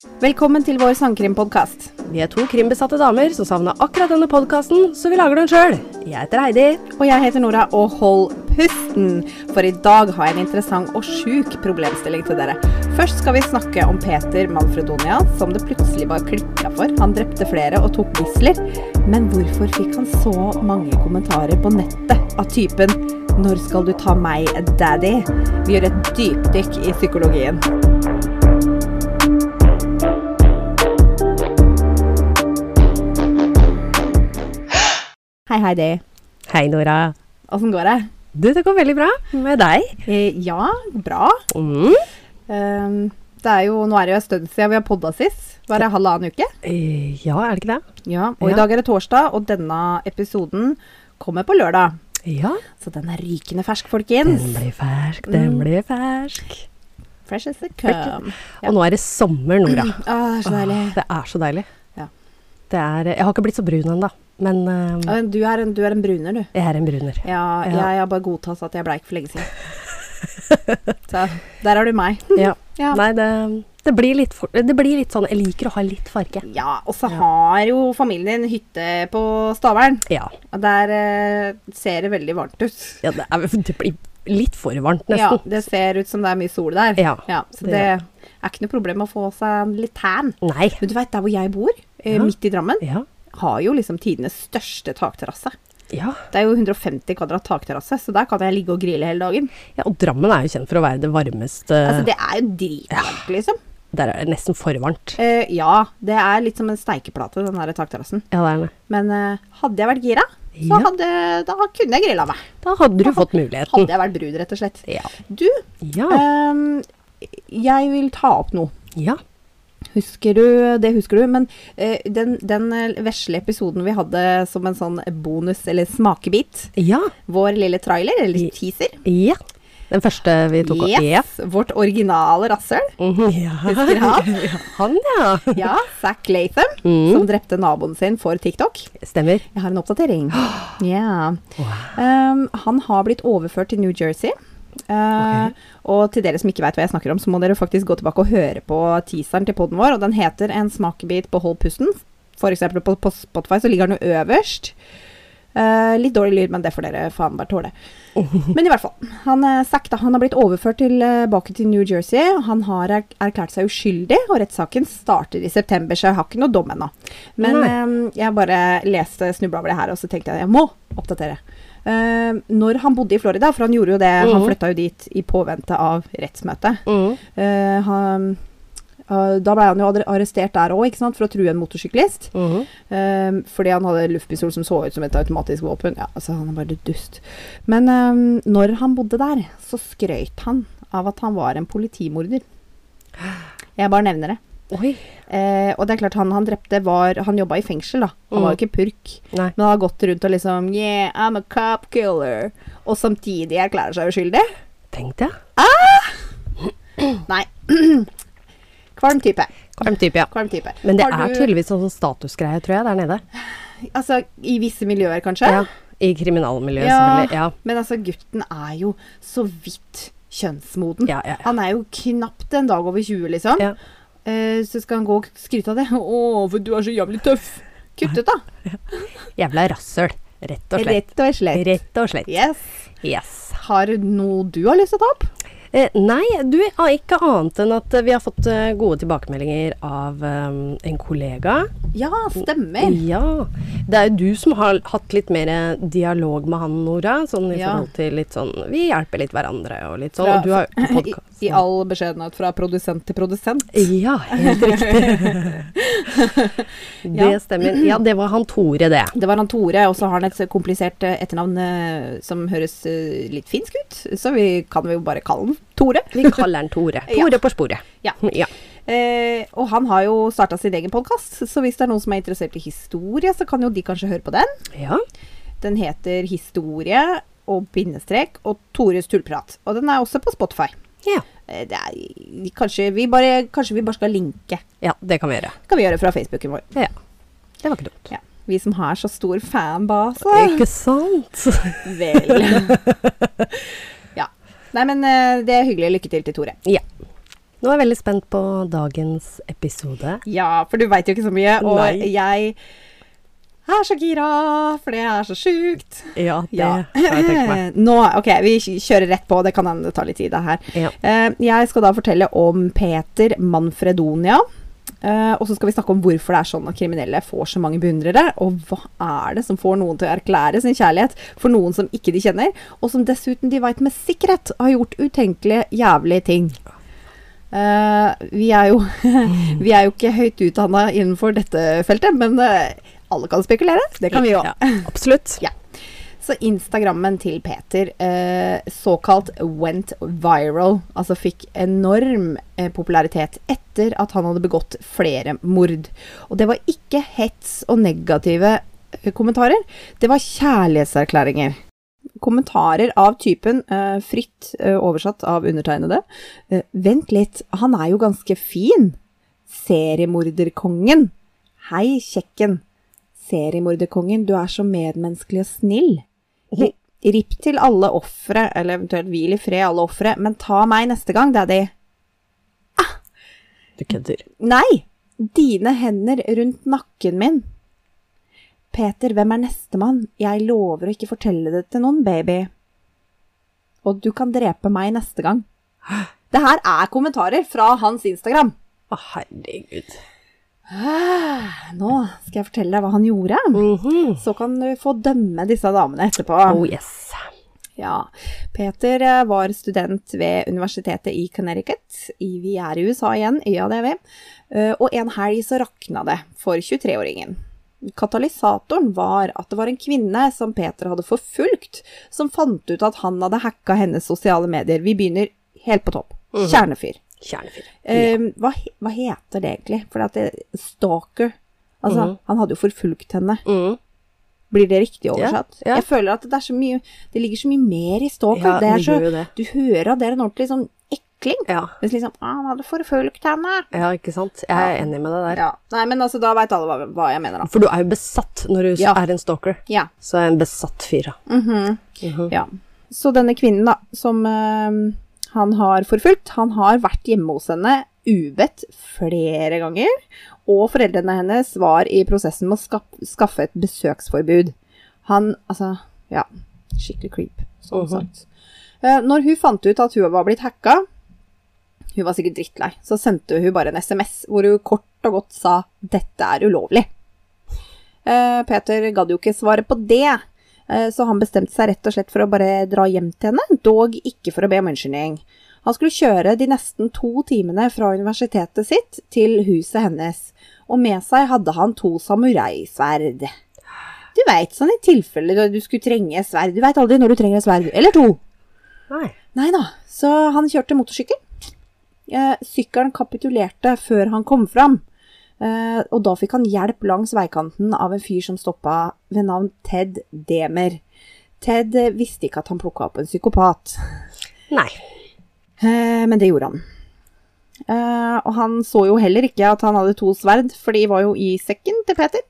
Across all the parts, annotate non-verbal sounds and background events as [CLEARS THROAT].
Velkommen til vår sangkrimpodkast. Vi er to krimbesatte damer som savna akkurat denne podkasten, så vi lager den sjøl. Jeg heter Heidi. Og jeg heter Nora, og hold pusten, for i dag har jeg en interessant og sjuk problemstilling til dere. Først skal vi snakke om Peter Manfredonia, som det plutselig var klikka for. Han drepte flere og tok gisler. Men hvorfor fikk han så mange kommentarer på nettet av typen 'Når skal du ta meg, daddy?' Vi gjør et dypdykk i psykologien. Hei, Heidi. Hei, Nora. Åssen går det? Du, det går veldig bra med deg. Eh, ja, bra. Mm. Um, det er jo, nå er det jo en stund siden vi har podda sist. Var det halvannen uke? Eh, ja, er det ikke det? Ja. Og Ja. i dag er det torsdag, og denne episoden kommer på lørdag. Ja. Så den er rykende fersk, folkens. Den blir fersk, den Mm. blir fersk. Fresh as a come. Ja. Og nå er det sommer, Nora. Åh, [CLEARS THROAT] det er så deilig. Åh, det er så deilig. Ja. Det er Jeg har ikke blitt så brun ennå, men eh, Du er, en, du er en bruner, du. jeg er en bruner. Ja, Ja. jeg har bare godtatt at jeg bleik for lenge siden. Så der er du meg. [LAUGHS] Ja. Ja. Nei, det, det, blir litt for, det blir litt sånn Jeg liker å ha litt farge. Ja, og så har jo familien din hytte på Stavern. Ja. Og der eh, ser det veldig varmt ut. ja det, er, det blir litt for varmt, nesten. Ja, det ser ut som det er mye sol der. Ja. så det er ikke noe problem å få seg litt tan. Nei. Men du veit, der hvor jeg bor, eh, midt i Drammen, Ja. Har jo liksom tidenes største takterrasse. Ja. Det er jo 150 kvadrat takterrasse, så der kan jeg ligge og grille hele dagen. ja. Og Drammen er jo kjent for å være det varmeste Altså, det er jo dritvarmt, liksom. Der er det nesten for varmt. Uh, ja, det er litt som en steikeplate, den der takterrassen. Ja, det er det. Men uh, hadde jeg vært gira, så Ja. hadde, da kunne jeg grilla meg. Da hadde du fått muligheten. Hadde jeg vært brud, rett og slett. Ja. Du, Ja. Um, jeg vil ta opp noe. ja. Husker du, det husker du, men uh, den, den eh, vesle episoden vi hadde som en sånn bonus eller smakebit, Ja. vår lille trailer, eller teaser, ja. Den første vi tok opp. Yes. yes, vårt originale rasshøl, Mhm, ja. Husker han? [LAUGHS] Han, ja. ja, Zack Latham, Mm. som drepte naboen sin for TikTok. Stemmer. Jeg har en oppdatering. [GASPS] Ja. Um, han har blitt overført til New Jersey. Uh, Og til dere som ikke vet hva jeg snakker om, så må dere faktisk gå tilbake og høre på teaseren til poden vår. Og den heter En smakebit på hold pusten. Eksempel på, på Spotify så ligger den jo øverst. Uh, litt dårlig lyd, men det får dere faen bare tåle. [LAUGHS] Men i hvert fall. Han, uh, Zack da, han har blitt overført tilbake til New Jersey. Han har er erklært seg uskyldig, og rettssaken starter i september, så jeg har ikke noe dom ennå. Men um, jeg bare leste snubla over det her, og så tenkte jeg jeg må oppdatere. Uh, når han bodde i Florida, for han gjorde jo det, han Mhm. flytta jo dit i påvente av rettsmøte. Mm. Uh, han, uh, da ble han jo arrestert der òg, for å true en motorsyklist. Um, fordi han hadde luftpistol som så ut som et automatisk våpen. Ja, altså Han er bare dust. Men når han bodde der, så skrøyt han av at han var en politimorder. Jeg bare nevner det. Oi. Eh, og det er klart, han han drepte var Han jobba i fengsel, da. Han var jo Mm. ikke purk. Nei. Men han har gått rundt og liksom Yeah, I'm a cop killer. Og samtidig erklærer seg uskyldig. Tenkte jeg. Nei. [CLEARS THROAT] Kvalm type. Kvalm type, ja. Kvalm type. Men det du... er tydeligvis en statusgreie, tror jeg, der nede. Altså, i visse miljøer, kanskje. Ja. I kriminalmiljøet, Ja. selvfølgelig. Ja. Men altså, gutten er jo så vidt kjønnsmoden. Ja, ja, ja. Han er jo knapt en dag over 20, liksom. Ja. Eh, så skal han gå og skryte av det. [LAUGHS] Å, for du er så jævlig tøff. Kutt ut, da. [LAUGHS] Jævla rasshøl. Rett og slett. Rett og slett. Rett og slett. Yes. Yes. Har noe du har lyst til å ta opp? Eh, nei, du har ikke annet enn at eh, vi har fått eh, gode tilbakemeldinger av um, en kollega. Ja, stemmer. Ja. Det er jo du som har hatt litt mer dialog med han, Nora. Sånn i Ja. forhold til litt sånn Vi hjelper litt hverandre og litt sånn. Fra- og du har [CLEARS THROAT] på I. I all beskjedenhet fra produsent til produsent. Ja, helt riktig. [LAUGHS] det stemmer. Ja, det var han Tore, det. Det var han Tore, og så har han et komplisert eh, etternavn eh, som høres eh, litt finsk ut. Så vi kan jo bare kalle han Tore. Vi kaller han Tore. [LAUGHS] Ja. Tore på sporet. Ja. [LAUGHS] ja. Eh, og han har jo starta sin egen podkast, så hvis det er noen som er interessert i historie, så kan jo de kanskje høre på den. Ja. Den heter Historie og bindestrek og Tores tullprat. Og den er også på Spotify. Ja. Eh, Det er, kanskje, vi bare, kanskje vi bare skal linke. Ja, det kan vi gjøre. kan vi gjøre fra Facebooken vår. Ja. Det var ikke dumt. Ja. Vi som har så stor fanbase. Ikke sant? Vel. [LAUGHS] ja. Nei, men eh, det er hyggelig. Lykke til til Tore. Ja. Nå er jeg veldig spent på dagens episode. Ja, for du veit jo ikke så mye, og Nei. jeg er så gira, for det er så sjukt. Ja, det Ja. jeg tenke meg. [LAUGHS] Nå, ok, vi kjører rett på, det kan hende det tar litt tid det her. Ja. Uh, jeg skal da fortelle om Peter Manfredonia. Uh, og så skal vi snakke om hvorfor det er sånn at kriminelle får så mange beundrere. Og hva er det som får noen til å erklære sin kjærlighet for noen som ikke de kjenner, og som dessuten de veit med sikkerhet har gjort utenkelige jævlige ting. Uh, vi, er jo, [LAUGHS] vi er jo ikke høyt utdanna innenfor dette feltet, men eh, alle kan spekulere. Det kan vi òg. Ja, absolutt. [LAUGHS] Ja. Så Instagrammen til Peter eh, såkalt went viral, altså fikk enorm eh, popularitet etter at han hadde begått flere mord. Og det var ikke hets og negative eh, kommentarer, det var kjærlighetserklæringer. Kommentarer av typen, eh, fritt eh, oversatt av undertegnede, vent litt, han er jo ganske fin. Seriemorderkongen. Hei, kjekken. Seriemorderkongen, du er så medmenneskelig og snill. Ripp til alle ofre, eller eventuelt hvil i fred alle ofre, men ta meg neste gang, daddy. Du kødder. Nei! Dine hender rundt nakken min. Peter, hvem er nestemann? Jeg lover å ikke fortelle det til noen, baby. Og du kan drepe meg neste gang. Det her er kommentarer fra hans Instagram. Å, herregud. Nå skal jeg fortelle deg hva han gjorde. Mhm. Så kan du få dømme disse damene etterpå. Oh yes. Ja. Peter eh, var student ved universitetet i Connecticut. Vi er i USA igjen, ja det er vi. Eh, Og en helg så rakna det for 23-åringen. Katalysatoren var at det var en kvinne som Peter hadde forfulgt, som fant ut at han hadde hacka hennes sosiale medier. Vi begynner helt på topp. Mhm. Kjernefyr. Ja. Eh, hva, hva heter det egentlig? For at det, stalker Altså, Mhm. han hadde jo forfulgt henne. Mm. Blir det riktig oversatt? ja. Jeg føler at det er så mye Det ligger så mye mer i stalker. Ja, det er så, det. Du hører at det er en ordentlig sånn ekling. Ja. Hvis liksom ah, 'Han hadde forfulgt henne'. ja, ikke sant. Jeg er enig med deg der. Ja. Nei, men altså, da veit alle hva, hva jeg mener, da. For du er jo besatt når du Ja. er en stalker. Ja. Så er jeg en besatt fyr, da. mhm, Mhm. ja. Så denne kvinnen, da, som eh, han har forfulgt, han har vært hjemme hos henne ubedt flere ganger. Og foreldrene hennes var i prosessen med å skaffe et besøksforbud. Han Altså, ja. Skikkelig creep, sånn uh -huh. sagt. Eh, når hun fant ut at hun var blitt hacka, hun var sikkert drittlei, så sendte hun bare en SMS hvor hun kort og godt sa 'dette er ulovlig'. Eh, Peter gadd jo ikke svare på det, så han bestemte seg rett og slett for å bare dra hjem til henne, dog ikke for å be om unnskyldning. Han skulle kjøre de nesten to timene fra universitetet sitt til huset hennes, og med seg hadde han to samuraisverd. Du veit, sånn i tilfelle du skulle trenge sverd. Du veit aldri når du trenger et sverd. Eller to. Nei. Nei da, så han kjørte motorsykkel. Eh, sykkelen kapitulerte før han kom fram, eh, og da fikk han hjelp langs veikanten av en fyr som stoppa ved navn Ted Demer. Ted visste ikke at han plukka opp en psykopat, Nei. Uh, men det gjorde han. Uh, og han så jo heller ikke at han hadde to sverd, for de var jo i sekken til Peter.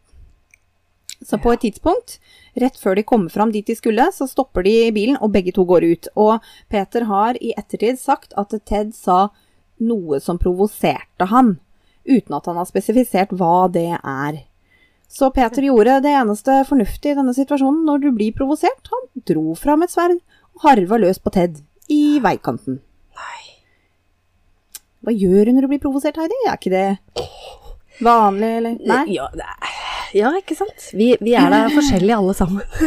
Så på et tidspunkt, rett før de kommer fram dit de skulle, så stopper de bilen, og begge to går ut. Og Peter har i ettertid sagt at Ted sa noe som provoserte han, uten at han har spesifisert hva det er. Så Peter gjorde det eneste fornuftige i denne situasjonen når du blir provosert. Han dro fram et sverd og harva løs på Ted i veikanten. Nei. Hva gjør du når du blir provosert, Heidi? Er ikke det vanlig, eller? Nei? Ja, ja ikke sant. Vi, vi er da [LAUGHS] forskjellige alle sammen.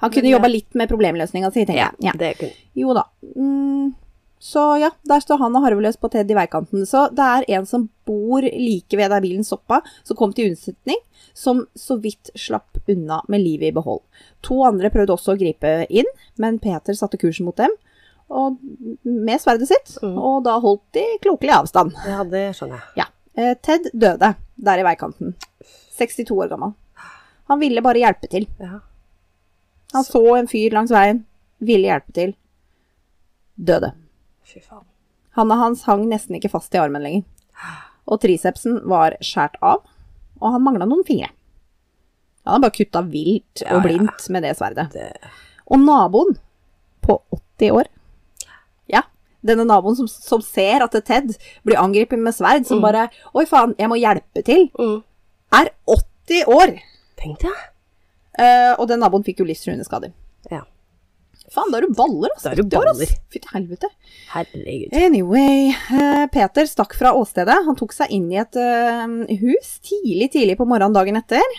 Han kunne jobba litt med problemløsninga si, tenker jeg. Ja. det kunne Jo da. Mm, så ja, der står han og harveløs på Ted i veikanten. Så det er en som bor like ved der bilen stoppa, som kom til unnsetning, som så vidt slapp unna med livet i behold. To andre prøvde også å gripe inn, men Peter satte kursen mot dem og, med sverdet sitt, Mm. og da holdt de klokelig avstand. Ja, det skjønner jeg. Ja. Eh, Ted døde der i veikanten. 62 år gammel. Han ville bare hjelpe til. Ja. Han så en fyr langs veien, ville hjelpe til. Døde. Fy faen. Handa hans hang nesten ikke fast i armen lenger. Og tricepsen var skjært av, og han mangla noen fingre. Han hadde bare kutta vilt og og ja. blindt med det sverdet. Det, Og naboen, på 80 år Ja, Denne naboen som, som ser at Ted blir angrepet med sverd, som Mm. bare Oi, faen, jeg må hjelpe til. Mm. Er 80 år! Tenkte jeg. Uh, og den naboen fikk jo livstruende skader. Ja. Faen, da er du baller, altså. Da er du 80 baller. Fy til helvete. Herregud. Anyway, eh, Peter stakk fra åstedet. Han tok seg inn i et eh, hus tidlig, tidlig på morgenen dagen etter.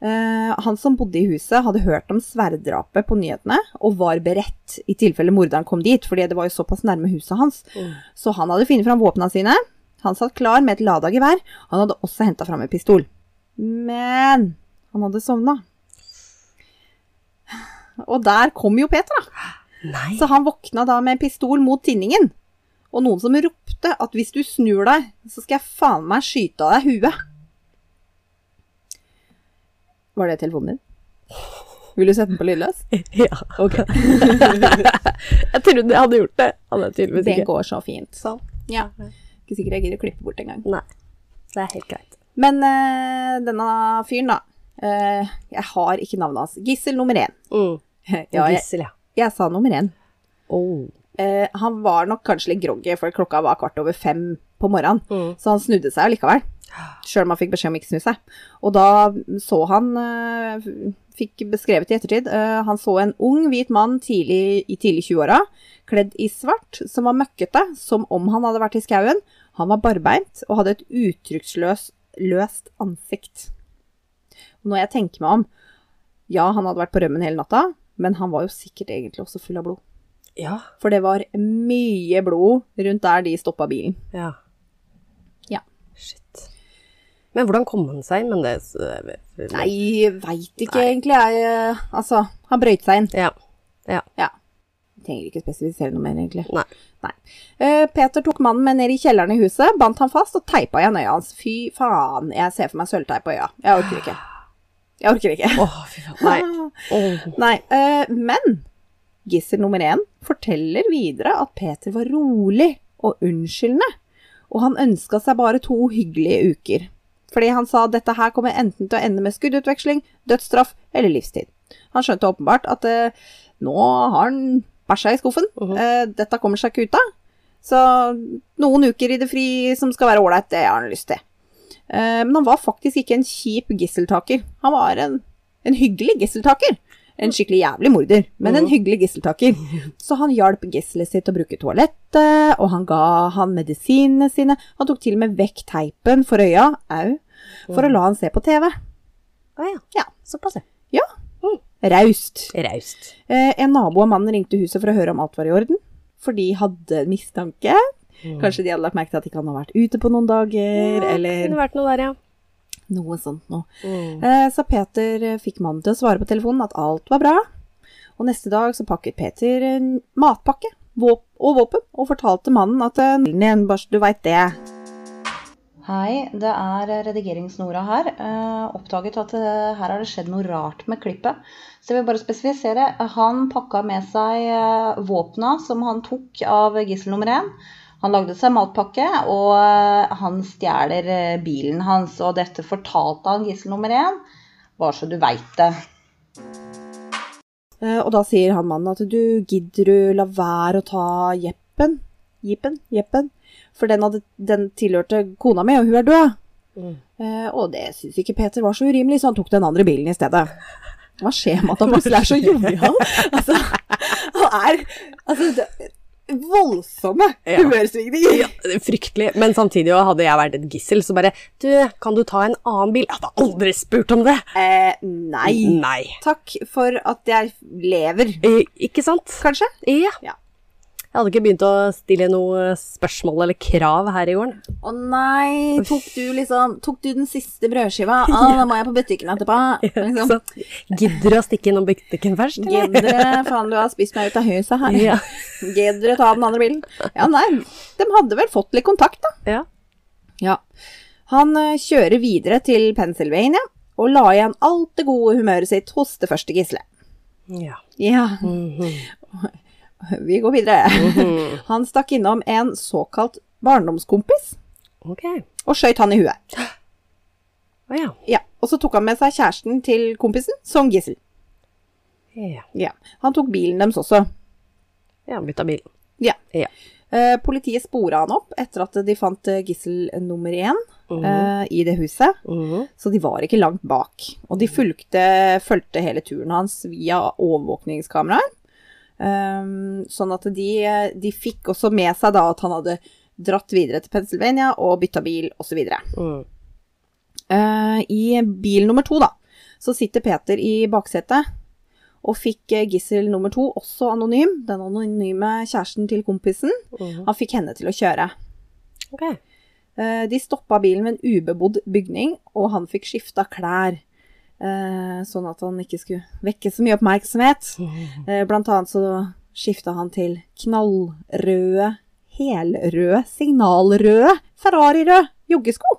Eh, han som bodde i huset, hadde hørt om sverddrapet på nyhetene og var beredt i tilfelle morderen kom dit, fordi det var jo såpass nærme huset hans. Mm. Så han hadde funnet fram våpnene sine. Han satt klar med et lada gevær. Han hadde også henta fram en pistol. Men han hadde sovna. Og der kom jo Peter, da. Nei. Så han våkna da med en pistol mot tinningen. Og noen som ropte at hvis du snur deg, så skal jeg faen meg skyte av deg huet. Var det telefonen din? Vil du sette den på lydløs? [LAUGHS] Ja. Ok. [LAUGHS] jeg trodde jeg hadde gjort det. Hadde tydeligvis Det går så fint. Sånn. Ja. Ikke sikkert jeg gidder å klippe bort engang. Nei. Det er helt greit. Men uh, denne fyren, da. Uh, jeg har ikke navnet hans. Gissel nummer én. Mm. Ja, jeg, Gissel, ja. jeg sa nummer én. Oh. Eh, han var nok kanskje litt groggy, for klokka var kvart over fem på morgenen. Mm. Så han snudde seg likevel. Sjøl om han fikk beskjed om ikke å snu seg. Og da så han eh, Fikk beskrevet i ettertid eh, Han så en ung, hvit mann tidlig, i tidlig 20-åra, kledd i svart, som var møkkete, som om han hadde vært i skauen. Han var barbeint og hadde et uttrykksløst ansikt. Og når jeg tenker meg om Ja, han hadde vært på rømmen hele natta, men han var jo sikkert egentlig også full av blod. Ja. For det var mye blod rundt der de stoppa bilen. Ja. Ja. Shit. Men hvordan kom han seg inn? Men det Nei, veit ikke egentlig. Jeg, eh, altså, han brøyt seg inn. Ja. Ja. Ja. Jeg trenger ikke spesifisere noe mer, egentlig. Nei. Nei. Uh, Peter tok mannen med ned i kjelleren i huset, bandt han fast og teipa igjen øya hans. Fy faen, jeg ser for meg sølvteip på øya. Jeg orker ikke. [SIGHS] Jeg orker ikke. Oh. Nei. [LAUGHS] Oh. Nei, eh, men gissel nummer én forteller videre at Peter var rolig og unnskyldende, og han ønska seg bare to hyggelige uker. Fordi han sa at dette her kommer enten til å ende med skuddutveksling, dødsstraff eller livstid. Han skjønte åpenbart at eh, nå har han bæsja i skuffen. Mhm. Eh, dette kommer seg ikke ut av. Så noen uker i det fri som skal være ålreit, det har han lyst til. Eh, men han var faktisk ikke en kjip gisseltaker. Han var en, en hyggelig gisseltaker. En skikkelig jævlig morder, men en hyggelig gisseltaker. [LAUGHS] Så han hjalp gisselet sitt å bruke toalettet, og han ga han medisinene sine. Han tok til og med vekk teipen for øya, au, for å la han se på TV. Å ja. Ja. Såpass, ja. Ja. Mm. Raust. Raust. Eh, en nabo av mannen ringte huset for å høre om alt var i orden, for de hadde mistanke. Kanskje de hadde lagt merke til at ikke han har vært ute på noen dager, Ja, eller Kunne vært noe der, ja. noe sånt noe. Mm. Eh, så Peter eh, fikk mannen til å svare på telefonen at alt var bra. Og neste dag så pakket Peter en matpakke våp og våpen, og fortalte mannen at eh, igjen, bare så du veit det. Hei, det er redigeringsnora her. Eh, oppdaget at eh, her har det skjedd noe rart med klippet. Så jeg vil bare spesifisere. Han pakka med seg eh, våpna som han tok av gissel nummer én. Han lagde seg matpakke, og eh, han stjeler eh, bilen hans. Og dette fortalte han gissel nummer én, bare så du veit det. Eh, og da sier han mannen at du gidder du la være å ta jeppen? Jeppen? Jeppen? For den, hadde, den tilhørte kona mi, og hun er død. Mm. Eh, og det syns ikke Peter var så urimelig, så han tok den andre bilen i stedet. Hva skjer med at han plutselig er så jovial? [LAUGHS] altså, han er altså, det, voldsomme Ja. humørsvingninger. Ja, fryktelig. Men samtidig hadde jeg vært et gissel, så bare Du, kan du ta en annen bil? Jeg hadde aldri spurt om det. Eh, nei. Nei. Takk for at jeg lever, Eh, ikke sant? kanskje? Ja. Ja. Jeg hadde ikke begynt å stille noe spørsmål eller krav her i gården. Å nei, tok du liksom Tok du den siste brødskiva? [LAUGHS] Å, da må jeg på butikken etterpå. Liksom. Ja, Gidder du å stikke innom butikken først? Gidder faen, du har spist meg ut av huset her. Ja. Gidder ta den andre bilen? Ja, nei, de hadde vel fått litt kontakt, da. ja. Ja. Han eh, kjører videre til Pennsylvania og la igjen alt det gode humøret sitt hos det første gisselet. ja. Ja, Mhm. [LAUGHS] [LAUGHS] vi går videre. Mhm. [LAUGHS] Han stakk innom en såkalt barndomskompis okay. og skøyt han i huet. Oh, ja. Ja, Og så tok han med seg kjæresten til kompisen som gissel. Ja. Ja. Han tok bilen deres også. ja bytta bilen. Ja. Ja. Eh, politiet spora han opp etter at de fant eh, gissel nummer én Mhm. eh, i det huset. Mhm. Så de var ikke langt bak. Og de fulgte, fulgte hele turen hans via overvåkningskameraer. Um, sånn at de, de fikk også med seg da at han hadde dratt videre til Pennsylvania og bytta bil osv. Mhm. Uh, I bil nummer to, da, så sitter Peter i baksetet og fikk eh, gissel nummer to, også anonym, den anonyme kjæresten til kompisen. Mhm. Han fikk henne til å kjøre. Okay. Uh, De stoppa bilen ved en ubebodd bygning, og han fikk skifta klær. Eh, Sånn at han ikke skulle vekke så mye oppmerksomhet. Eh, Blant annet så skifta han til knallrøde, helrøde, signalrøde, Ferrari-røde joggesko.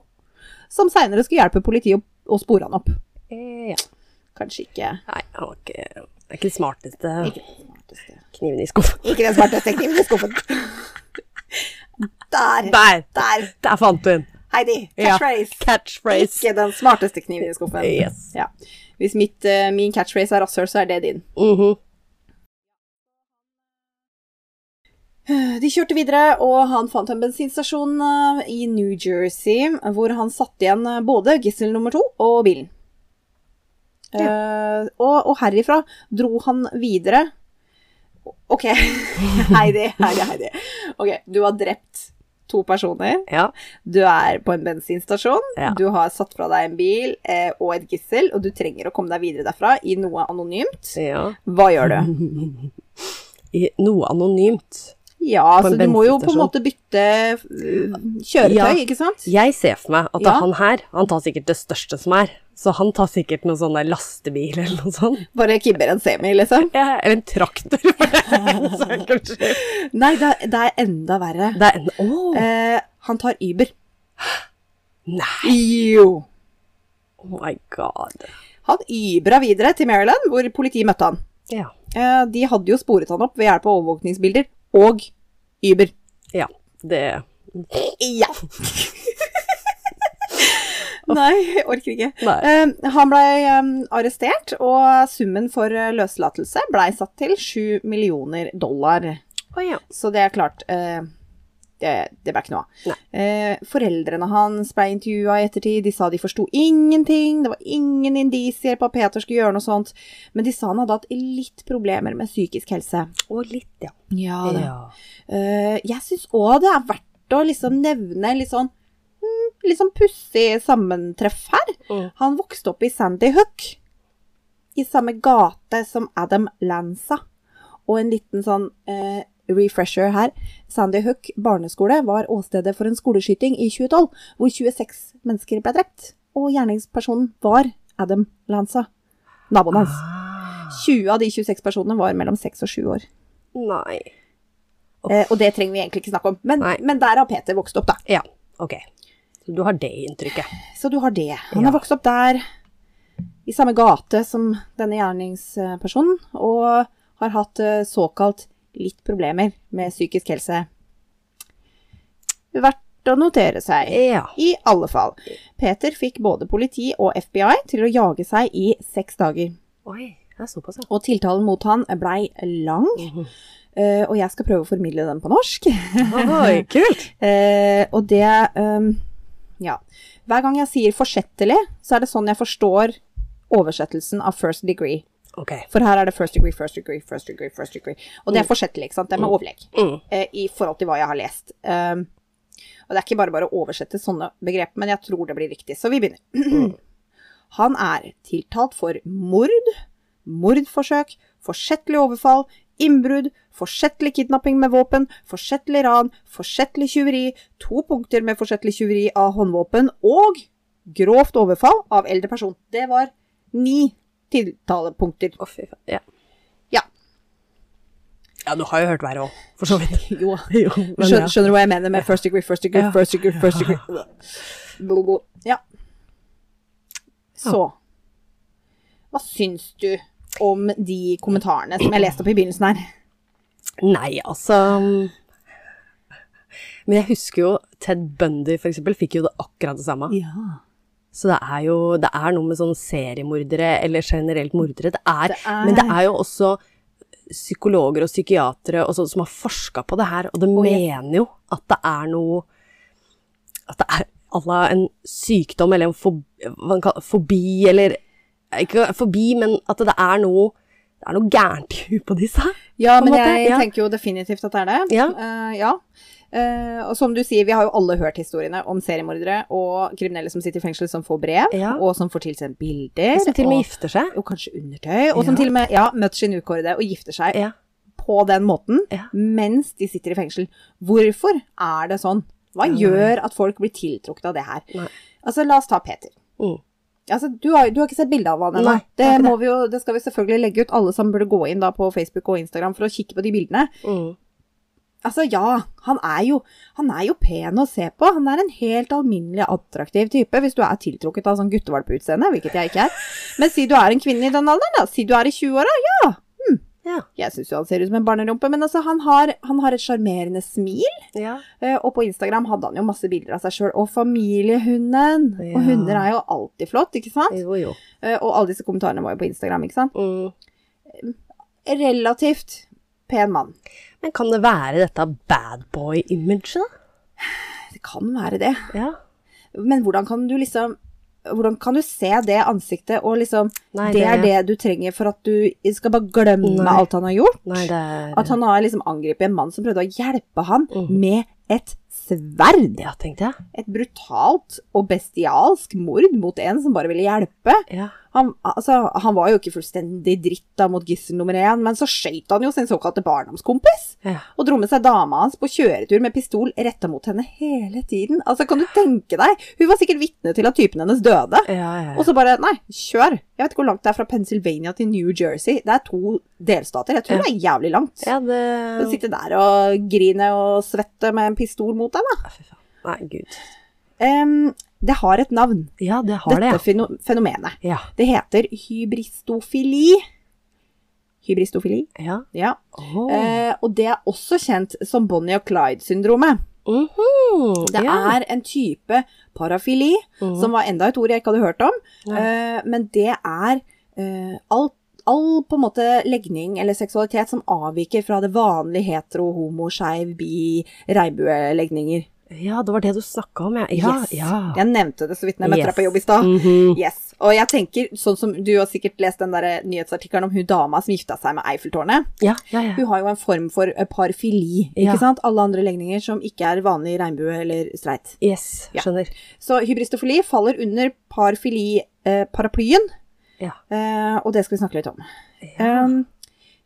Som seinere skulle hjelpe politiet å, å spore han opp. Eh, Ja. Kanskje ikke Nei, han var ikke, det er ikke den smarteste smarteste, kniven i skuffen. ikke den smarteste kniven i skuffen. [LAUGHS] Der! Der! Der! Der fant du den! Heidi, Ja. catchphrase. Catchphrase. Ikke den smarteste kniven i skuffen. Yes. Ja. Hvis mitt, uh, min catchphrase er rasshøl, så er det din. Mhm. De kjørte videre, og han fant en bensinstasjon eh, i New Jersey, hvor han satte igjen eh, både gissel nummer to og bilen. Eh, og, og herifra dro han videre. Ok, [LAUGHS] Heidi, Heidi, Heidi. Ok, du har drept to personer. Ja. Du er på en bensinstasjon. Ja. Du har satt fra deg en bil eh, og et gissel, og du trenger å komme deg videre derfra i noe anonymt. ja. Hva gjør du? [LAUGHS] I noe anonymt. Ja, så du må jo på en måte bytte øh, kjøretøy, Ja. ikke sant? Jeg ser for meg at Ja. han her, han tar sikkert det største som er. Så han tar sikkert noen sånne lastebil eller noe sånt. Bare kibber en semi, liksom. [LAUGHS] Ja, eller en traktor. skyld. Nei, det, er- det er enda verre. det er enda, oh. Eh, han tar Uber. nei! Jo. Oh my god. Han Ubera videre til Maryland, hvor politiet møtte han. Ja. Eh, de hadde jo sporet han opp ved hjelp av overvåkningsbilder og Uber. Ja. Det Ja. [LAUGHS] Nei, jeg orker ikke. Eh, han ble arrestert, og summen for eh, løslatelse ble satt til 7 millioner dollar. Oh, ja. Så det er klart eh, det, det ble ikke noe av. Eh, foreldrene hans ble intervjua i ettertid. De sa de forsto ingenting. Det var ingen indisier på at Peter skulle gjøre noe sånt. Men de sa han hadde hatt litt problemer med psykisk helse. Og litt, ja. Ja, ja. Eh, jeg syns òg det er verdt å liksom nevne litt sånn mm, Litt sånn pussig sammentreff her. Mm. Han vokste opp i Sandy Hook. I samme gate som Adam Lanza. Og en liten sånn eh, refresher her. Sandy Hook barneskole var åstedet for en skoleskyting i 2012, hvor 26 mennesker ble drept. Og gjerningspersonen var Adam Lanza, naboen hans. Ah. 20 av de 26 personene var mellom 6 og 7 år. Nei. Eh, og det trenger vi egentlig ikke snakke om. Men, men der har Peter vokst opp, da. Ja, ok. Så du har det inntrykket. Så du har det. Han Ja. har vokst opp der, i samme gate som denne gjerningspersonen, og har hatt eh, såkalt litt problemer med psykisk helse. Verdt å notere seg. Ja. I alle fall. Peter fikk både politi og FBI til å jage seg i seks dager. Oi, det er såpass, ja. Og tiltalen mot han blei lang, eh, og jeg skal prøve å formidle den på norsk. Oi, kult! Uh, [LAUGHS] og det um, Ja. Hver gang jeg sier forsettlig, så er det sånn jeg forstår oversettelsen av first degree. Ok. For her er det first degree, first degree, first degree, first degree. Og det er forsettlig, ikke sant? Det er med overlegg. Mm. Eh, I forhold til hva jeg har lest. Um, og det er ikke bare bare å oversette sånne begreper, men jeg tror det blir riktig. Så vi begynner. [CLEARS THROAT] Han er tiltalt for mord, mordforsøk, forsettlig overfall, innbrudd, forsettlig kidnapping med våpen, forsettlig ran, forsettlig tyveri, to punkter med forsettlig tyveri av håndvåpen og grovt overfall av eldre person. Det var ni tiltalepunkter. Å, fy faen. Ja. Ja. ja, du har jo hørt verre òg, for så vidt. [LAUGHS] Jo. [LAUGHS] jo, men ja. Skjønner, skjønner du hva jeg mener med first degree, first degree, Ja. first degree, first degree? [LAUGHS] Blablabla. Ja. Så Hva syns du om de kommentarene som jeg leste opp i begynnelsen her? Nei, altså Men jeg husker jo Ted Bundy, for eksempel, fikk jo det akkurat det samme. Ja. Så det er jo Det er noe med sånn seriemordere, eller generelt mordere. Det er, Det er- Men det er jo også psykologer og psykiatere og sånt som har forska på det her, og de oh, ja. mener jo at det er noe At det er à la en sykdom eller en fobi, kaller, fobi eller Ikke fobi, men at det er noe det er noe gærent i huet på disse. Ja, men jeg ja. tenker jo definitivt at det er det. Ja. Uh, ja. Eh, og som du sier, vi har jo alle hørt historiene om seriemordere og kriminelle som sitter i fengsel som får brev, Ja. og som får tilsendt bilder. Som til og med gifter seg. og kanskje undertøy, og som til og med ja, møter sin ukårede og gifter seg Ja. på den måten Ja. mens de sitter i fengsel. Hvorfor er det sånn? Hva Ja. gjør at folk blir tiltrukket av det her? Nei. Altså, la oss ta Peter. Mm. Altså, du har, du har ikke sett bilde av han ennå. Det, Det, det skal vi selvfølgelig legge ut. Alle som burde gå inn på Facebook og Instagram for å kikke på de bildene. Mm. Altså, ja, han er jo, han er jo pen å se på. Han er en helt alminnelig attraktiv type, hvis du er tiltrukket av sånn guttevalpeutseende, hvilket jeg ikke er. Men si du er en kvinne i den alderen, da. Si du er i 20-åra, ja. Ja. Jeg syns jo han ser ut som en barnerumpe, men altså, han har, han har et sjarmerende smil. ja. eh, Og på Instagram hadde han jo masse bilder av seg sjøl. Og familiehunden. Ja. Og hunder er jo alltid flott, ikke sant? Jo, jo. Eh, Og alle disse kommentarene var jo på Instagram, ikke sant? Mm. Relativt pen mann. Men kan det være dette bad boy-imaget, da? Det kan være det. Ja. Men hvordan kan du liksom hvordan kan du se det ansiktet, og liksom Nei, Det er det du trenger for at du skal bare glemme Nei. alt han har gjort? Nei, det At han har liksom angrepet en mann som prøvde å hjelpe han Mhm. med et sverd. Ja, tenkte jeg. Et brutalt og bestialsk mord mot en som bare ville hjelpe. Ja. Han, altså, han var jo ikke fullstendig dritt da mot gissel nummer én, men så skøyt han jo sin såkalte barndomskompis. Ja. Og dro med seg dama hans på kjøretur med pistol retta mot henne hele tiden. Altså, kan du tenke deg? Hun var sikkert vitne til at typen hennes døde. Ja, ja, Og så bare Nei, kjør. Jeg vet ikke hvor langt det er fra Pennsylvania til New Jersey. Det er to delstater. Jeg tror det er jævlig langt. ja, Å det sitte der og grine og svette med en pistol mot deg, da. Nei, gud. Um, det har et navn, Ja, det har dette det, feno fenomenet. ja. Det heter hybristofili. Hybristofili, Ja. ja. Oh. Uh, og det er også kjent som Bonnie og Clyde-syndromet. Mhm, Det er en type parafili, Mhm. som var enda et ord jeg ikke hadde hørt om. Eh, men det er eh, alt All på en måte legning eller seksualitet som avviker fra det vanlige hetero, homo, skeiv, bi, regnbuelegninger. Ja, det var det du snakka om, ja. Ja, Yes. ja. Jeg nevnte det så vidt når jeg møtte deg på jobb i stad. Mhm. Yes. Og jeg tenker, sånn som du har sikkert lest den der nyhetsartikkelen om hun dama som gifta seg med Eiffeltårnet. Ja, ja, ja. Hun har jo en form for eh, parfili, ikke sant? Alle andre legninger som ikke er vanlig regnbue eller streit. Yes, skjønner. Så hybristofili faller under parfili-paraplyen, Ja. eh, og det skal vi snakke litt om. Ja. Um,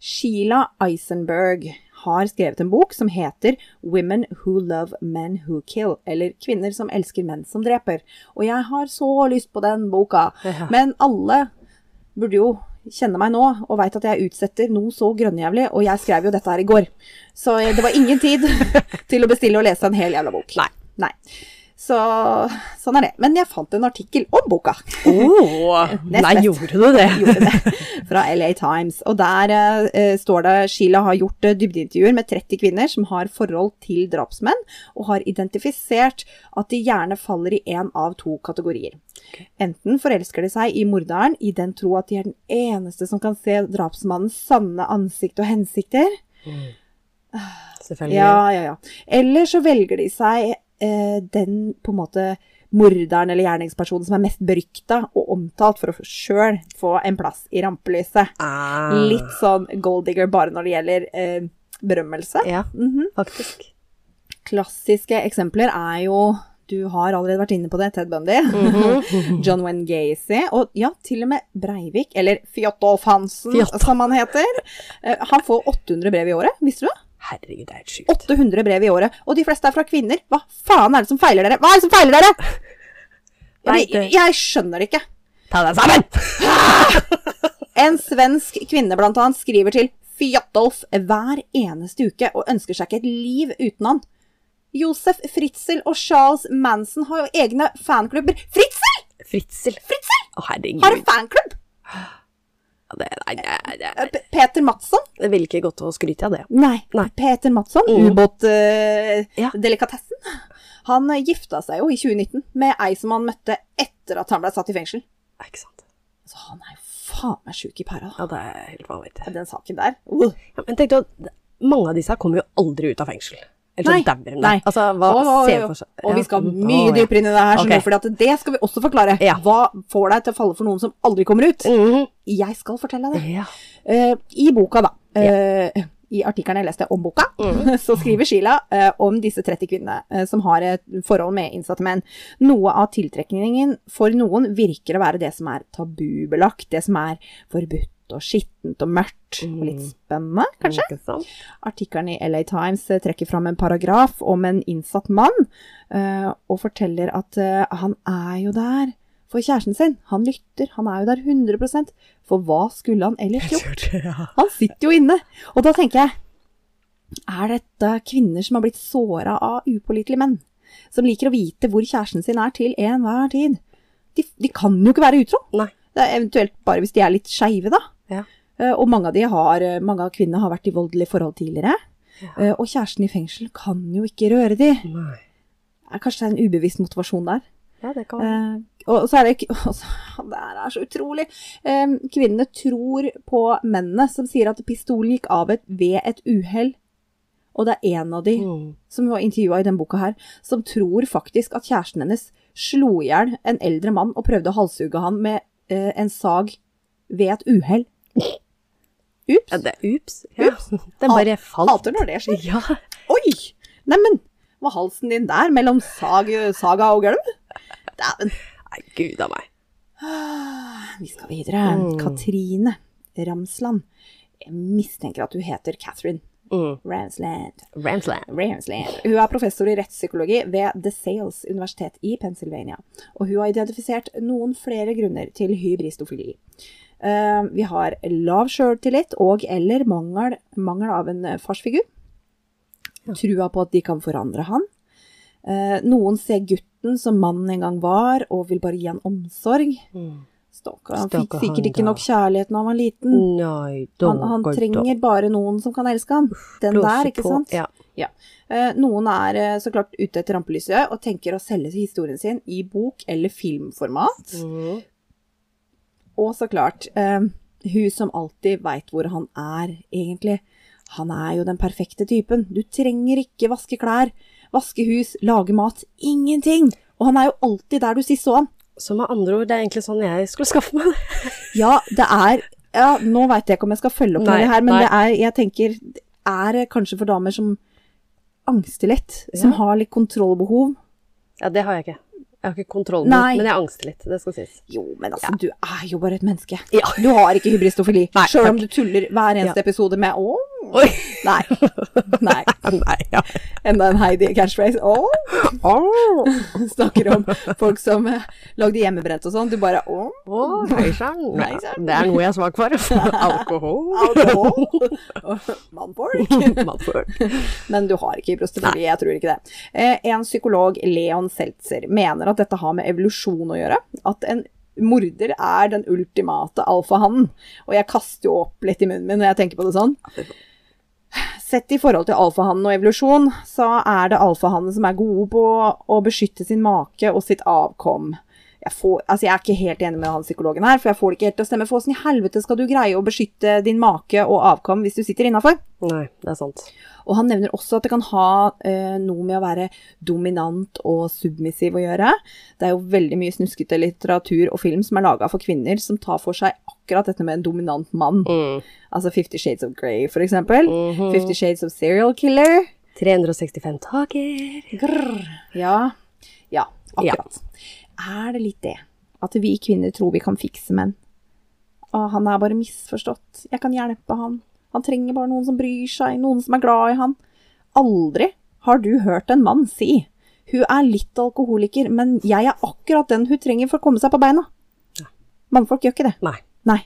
Sheila Eisenberg har skrevet en bok som heter Women Who Love Men Who Kill, eller Kvinner som elsker menn som dreper. Og jeg har så lyst på den boka. Ja. Men alle burde jo kjenne meg nå og veit at jeg utsetter noe så grønnjævlig, og jeg skrev jo dette her i går. Så det var ingen tid [LAUGHS] til å bestille og lese en hel jævla bok. Nei. Nei. Så sånn er det. Men jeg fant en artikkel om boka. Åh, [LAUGHS] nei, gjorde du det? [LAUGHS] Gjorde det. Fra LA Times. Og der eh, står det Sheila har gjort eh, dybdeintervjuer med 30 kvinner som har forhold til drapsmenn, og har identifisert at de gjerne faller i én av to kategorier. Enten forelsker de seg i morderen i den tro at de er den eneste som kan se drapsmannens sanne ansikt og hensikter. Selvfølgelig. Ja, ja, ja. Eller så velger de seg eh, den på en måte morderen eller gjerningspersonen som er mest berykta og omtalt for å sjøl få en plass i rampelyset. Ah. Litt sånn gold digger bare når det gjelder eh, berømmelse. Ja, Mhm. faktisk. Klassiske eksempler er jo du har allerede vært inne på det, Ted Bundy. Mhm. [LAUGHS] John Wayne Gacy, og ja, til og med Breivik, eller Fjotolf Hansen, Fjotolf. som han heter. Eh, han får 800 brev i året, visste du det? Herregud, det er helt sjukt. 800 brev i året, og de fleste er fra kvinner. Hva faen er det som feiler dere? Hva er det som feiler dere? Nei, Jeg, jeg skjønner det ikke. Ta deg sammen! [LAUGHS] En svensk kvinne blant annet skriver til Fjotolf hver eneste uke og ønsker seg ikke et liv uten han. Josef Fritzel og Charles Manson har jo egne fanklubber. Fritzel Fritzel. Fritzel Å, herregud. har en fanklubb! Det, nei, Eh, det, Peter Madsson? det vil ikke gått å skryte av det. Nei. Nei. Peter Madsson, Mm. Ja. Han eh, gifta seg jo i 2019 med ei som han møtte etter at han ble satt i fengsel. Ikke sant? Så han er jo faen meg sjuk i pæra. Ja, det er helt vanvittig. Den saken der. Uh. Ja, men tenk at mange av disse kommer jo aldri ut av fengsel. Eller så dauer de Altså, hva Og, ser vi for seg? og vi skal mye dypere inn i det her, okay. At det skal vi også forklare. Ja. Hva får deg til å falle for noen som aldri kommer ut? Mhm. Jeg skal fortelle deg det. Ja. Uh, I boka, da, eh, i artikkelen jeg leste om boka, Mm. [LAUGHS] så skriver Sheila eh, om disse 30 kvinnene som har et forhold med innsatte menn. Noe av tiltrekningen for noen virker å være det som er tabubelagt, det som er forbudt og skittent og mørkt. Og litt spennende, kanskje? Ikke? Artikkelen i LA Times eh, trekker fram en paragraf om en innsatt mann, eh, og forteller at eh, han er jo der for kjæresten sin. Han lytter, han er jo der 100% For hva skulle han ellers gjort? Han sitter jo inne. Og da tenker jeg, er dette kvinner som har blitt såra av upålitelige menn? Som liker å vite hvor kjæresten sin er til enhver tid? De, de kan jo ikke være utro. Nei. Det er eventuelt bare hvis de er litt skeive, da. Ja. Eh, Og mange av, de har, eh, mange av kvinnene har vært i voldelige forhold tidligere. Ja. Eh, Og kjæresten i fengsel kan jo ikke røre de. Nei. Det er kanskje en ubevisst motivasjon der. Ja, det kan Eh, og så er det ikke [LAUGHS] altså, [LAUGHS] Det er så utrolig. Eh, kvinnene tror på mennene som sier at pistolen gikk av et, ved et uhell. Og det er en av de mm. som var intervjua i denne boka her, som tror faktisk at kjæresten hennes slo i hjel en eldre mann og prøvde å halshugge han med eh, en sag ved et uhell. Ups. ja, det Ups. Ja. Den bare falt. Hater når det skjer. Ja. Oi! Neimen, var halsen din der mellom sag, saga og gulv? Dæven. Nei, gud a meg. Vi skal videre. Mm. Katrine Ramsland. Jeg mistenker at du heter Catherine Mm. Ramsland. Ramsland. Ramsland. Hun er professor i rettspsykologi ved The Sales universitet i Pennsylvania. Og hun har identifisert noen flere grunner til hybristofili. Eh, vi har lav sjøltillit og eller mangel, mangel av en eh, farsfigur. Trua på at de kan forandre han. Eh, noen ser gutten som mannen en gang var, og vil bare gi han omsorg. Mm. Stakkar, han fikk sikkert ikke nok kjærlighet da han var liten. Han, han trenger bare noen som kan elske han. Den der, ikke sant? Ja. Noen er så klart ute etter rampelyset og tenker å selge historien sin i bok- eller filmformat. Og så klart, eh, hun som alltid veit hvor han er, egentlig. Han er jo den perfekte typen. Du trenger ikke vaske klær, vaske hus, lage mat. Ingenting! Og han er jo alltid der du sist så han. Så med andre ord, det er egentlig sånn jeg skulle skaffe meg det. [LAUGHS] Ja, det er Ja, nå veit jeg ikke om jeg skal følge opp med det her, men nei. det er Jeg tenker det er kanskje for damer som angster litt, som Ja. har litt kontrollbehov. Ja, det har jeg ikke. Jeg har ikke kontroll, Nei. men jeg angster litt, det skal sies. Jo, men altså, du er jo bare et menneske. Ja. Du har ikke hybristofili, sjøl om du tuller hver eneste episode med 'å'. Oi! Nei. Nei. [LAUGHS] Nei, ja. Enda en Heidi catchphrase. 'Å'. Snakker om folk som eh, lagde hjemmebrent og sånn. Du bare 'å'. Oh. Oh. Hei sann. Det er noe jeg er svak for. [LAUGHS] Alkohol. Alkohol. Mannfolk. [LAUGHS] Matfolk. Men du har ikke hybristofili, jeg tror ikke det. Eh, en psykolog, Leon Seltzer, mener at dette har med evolusjon å gjøre. At en morder er den ultimate alfahannen. Og jeg kaster jo opp litt i munnen min når jeg tenker på det sånn. Sett i forhold til alfahannen og evolusjon, så er det alfahannen som er gode på å beskytte sin make og sitt avkom. Jeg, får, altså jeg er ikke helt enig med han psykologen her, for jeg får det ikke helt til å stemme. For åssen i helvete skal du greie å beskytte din make og avkom hvis du sitter innafor? Nei, det er sant. Og han nevner også at det kan ha eh, noe med å være dominant og submissiv å gjøre. Det er jo veldig mye snuskete litteratur og film som er laga for kvinner, som tar for seg akkurat dette med en dominant mann. Mm. Altså Fifty Shades of Grey, for eksempel. Mhm. Fifty Shades of Serial Killer. 365 taker. Ja. Ja, akkurat. Er det litt det at vi kvinner tror vi kan fikse menn? Å, han er bare misforstått. Jeg kan hjelpe han. Han trenger bare noen som bryr seg, noen som er glad i han. Aldri har du hørt en mann si hun er litt alkoholiker, men jeg er akkurat den hun trenger for å komme seg på beina. Mannfolk gjør ikke det. Nei. Nei.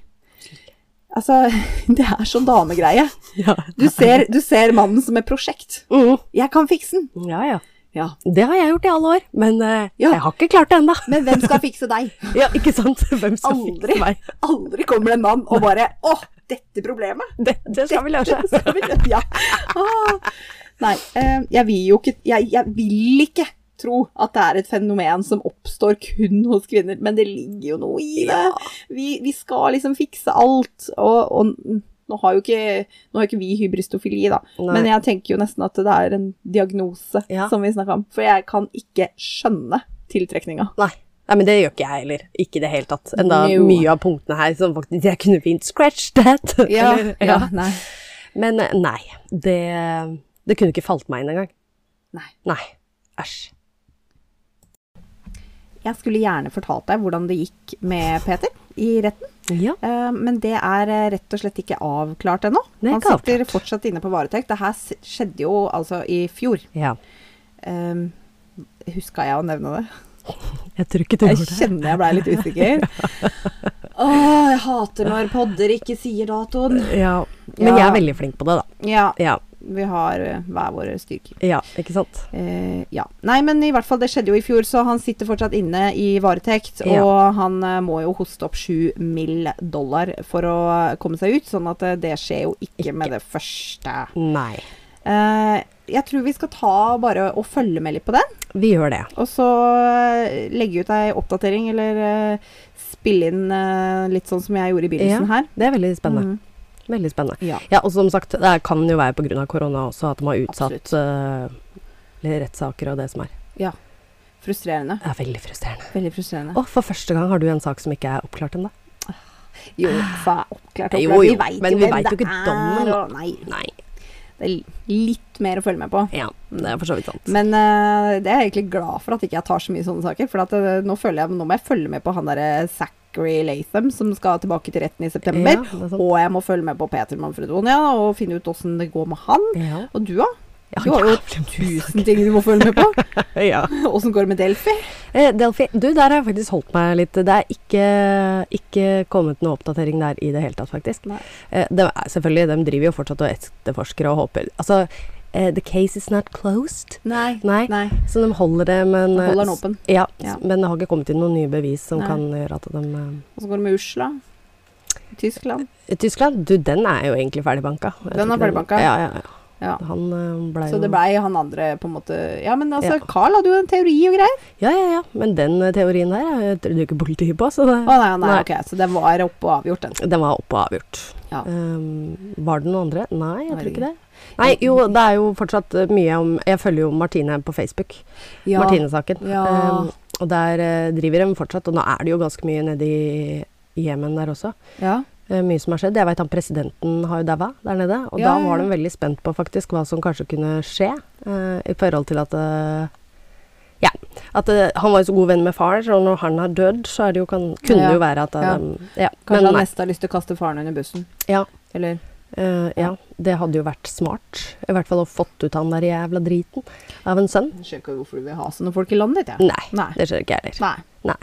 Altså, [LAUGHS] det er sånn damegreie. [LAUGHS] Ja. Du ser, du ser mannen som et prosjekt. Mm. Jeg kan fikse den. ja, ja. Ja. Det har jeg gjort i alle år, men uh, Ja. jeg har ikke klart det ennå. [LAUGHS] Men hvem skal fikse deg? Ja, ikke sant? Hvem skal Aldri. fikse meg? Aldri kommer det en mann og bare Å, dette problemet! Det, skal vi løse. Skal vi- ja. Ah. Nei, eh, jeg vil jo ikke jeg, jeg vil ikke tro at det er et fenomen som oppstår kun hos kvinner, men det ligger jo noe i det. Vi, vi skal liksom fikse alt, og, og nå har jo ikke, har ikke vi hybristofili, da, Nei. men jeg tenker jo nesten at det er en diagnose Ja. som vi snakker om. For jeg kan ikke skjønne tiltrekninga. Nei. Nei, men det gjør ikke jeg heller. Ikke i det hele tatt. Enda Jo. mye av punktene her som faktisk Jeg kunne fint scratch [LAUGHS] that. Eller, ja. nei. Men eh, nei. Det, det kunne ikke falt meg inn engang. Nei. Nei. Æsj. Jeg skulle gjerne fortalt deg hvordan det gikk med Peter i retten. Ja. Eh, Men det er eh, rett og slett ikke avklart ennå. Han sitter avklart. fortsatt inne på varetekt. Det her skjedde jo altså i fjor. ja. Um, Huska jeg å nevne det? Jeg tror ikke du gjorde det. kjenner jeg blei litt usikker. [LAUGHS] Åh, jeg hater når podder ikke sier datoen. Ja. Men Ja. jeg er veldig flink på det, da. Ja, Ja. vi har eh, hver våre styrker. ja ikke sant? Eh, ja. Nei, men i hvert fall, det skjedde jo i fjor, så han sitter fortsatt inne i varetekt. Ja. Og han eh, må jo hoste opp sju mill. dollar for å komme seg ut, sånn at eh, det skjer jo ikke, Ikke. med det første. Nei. Eh, jeg tror vi skal ta bare og følge med litt på den, Vi gjør det. og så eh, legge ut ei oppdatering, eller eh, spille inn eh, litt sånn som jeg gjorde i begynnelsen her. Det er veldig spennende. Mm. Veldig spennende. Ja. Ja, og som sagt, det kan jo være pga. korona også at de har utsatt uh, rettssaker og det som er. Ja. Frustrerende. Er veldig frustrerende. Veldig frustrerende. Og for første gang har du en sak som ikke er oppklart ennå. Jo, fa, oppklart, oppklart. Jo, jo, vi veit men jo vi vet jo ikke dommen, Nei, Nei. Det er litt mer å følge med på. Ja, det er for så vidt sant. Men uh, det er jeg egentlig glad for at ikke jeg tar så mye sånne saker. For at, uh, nå, jeg, nå må jeg følge med på han derre Zachary Latham som skal tilbake til retten i september. Ja, og jeg må følge med på Peter Manfredonia og finne ut åssen det går med han. Ja. Og du, da? Ja, Du har jo tusen ting du må følge med på. [LAUGHS] ja. Åssen går det med Delphi? Eh, Delphi, du, der har jeg faktisk holdt meg litt Det er ikke, ikke kommet noe oppdatering der i det hele tatt, faktisk. Eh, det selvfølgelig, de driver jo fortsatt og etterforsker og håper Altså, eh, the case is not closed. Nei. Nei, Nei. så de holder det, men de Holder den åpen. Ja, Ja. men det har ikke kommet inn noen nye bevis som Nei. kan gjøre at de eh, Åssen går det med Usla? Tyskland? Tyskland, du, den er jo egentlig ferdigbanka. Den er ferdigbanka? Ja, ja, ja. Ja. Han ble jo Så jo det blei han andre på en måte Ja, men altså, Ja. Carl hadde jo en teori og greier. Ja, ja, ja. Men den eh, teorien der jeg tror du ikke politiet på, så det, Å nei, nei, Nei. ok, så den var oppe og avgjort, den. den var oppe og avgjort. Ja. Um, var det noen andre? Nei, jeg tror ikke det. Nei, jo, det er jo fortsatt eh, mye om Jeg følger jo Martine på Facebook. Ja. Martine-saken. Ja. Um, og der eh, driver de fortsatt, og nå er det jo ganske mye nede i Jemen der også. ja. Eh, mye som har skjedd. Jeg vet han presidenten har jo daua der nede. Og Ja, da var de veldig spent på faktisk hva som kanskje kunne skje. eh, I forhold til at eh, Ja. At uh, han var jo så god venn med far, og når han har dødd, så er det jo kan, kunne Ja. det jo være at Ja. Ja. Kanskje Men han nei. neste har lyst til å kaste faren under bussen. Ja. Eller Uh, ja. Det hadde jo vært smart. I hvert fall å fått ut han der jævla driten av en sønn. Jeg skjønner ikke hvorfor du vil ha sånne folk i landet ditt, jeg. Nei, Nei. det skjønner ikke jeg heller. Nei.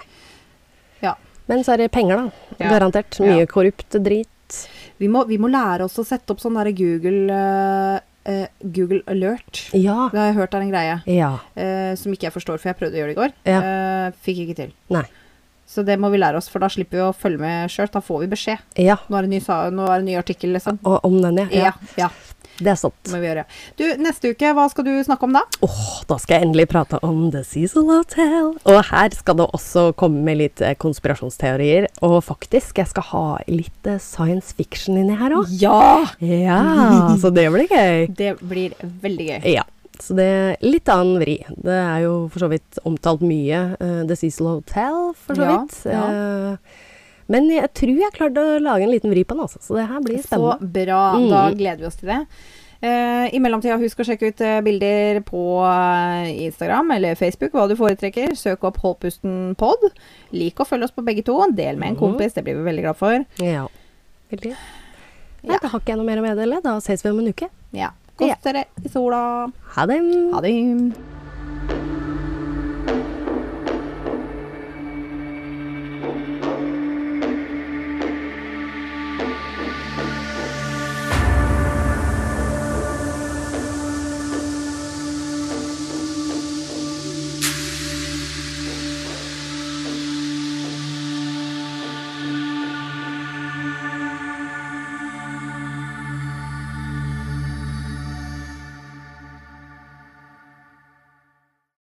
Ja. Men så er det penger, da. Ja. Garantert. Ja. Mye korrupt drit. Vi må, vi må lære oss å sette opp sånn derre Google uh, Google alert. Ja. Det har jeg hørt er en greie. Ja. Uh, som ikke jeg forstår, for jeg prøvde å gjøre det i går. Ja. Fikk ikke til. Nei. Så det må vi lære oss, for da slipper vi å følge med sjøl. Da får vi beskjed. Ja. Nå er det ny, nå er det ny artikkel, liksom. Og om den, ja. Ja, ja. Det er sant. Må vi gjøre. Du, neste uke, hva skal du snakke om da? Åh, da skal jeg endelig prate om The Cecil Hotel. Og her skal det også komme med litt eh, konspirasjonsteorier. Og faktisk, jeg skal ha litt eh, science fiction inni her òg. Ja! Ja, [LAUGHS] så det blir gøy. Det blir veldig gøy. Ja. Så det er litt annen vri. Det er jo for så vidt omtalt mye, Uh, The Cecil Hotel, for så vidt. ja. Eh, men jeg tror jeg klarte å lage en liten vri på den, altså. Så det her blir spennende. Så bra. Mm. Da gleder vi oss til det. Uh, I mellomtida, husk å sjekke ut uh, bilder på uh, Instagram eller Facebook, hva du foretrekker. Søk opp Holdpusten pod. Lik å følge oss på begge to. Del med en Mhm. kompis, det blir vi veldig glad for. Ja. Veldig. Nei, Ja. Da har ikke jeg noe mer å meddele. Da ses vi om en uke. Ja. Kos dere i sola. Ha det. Ha det.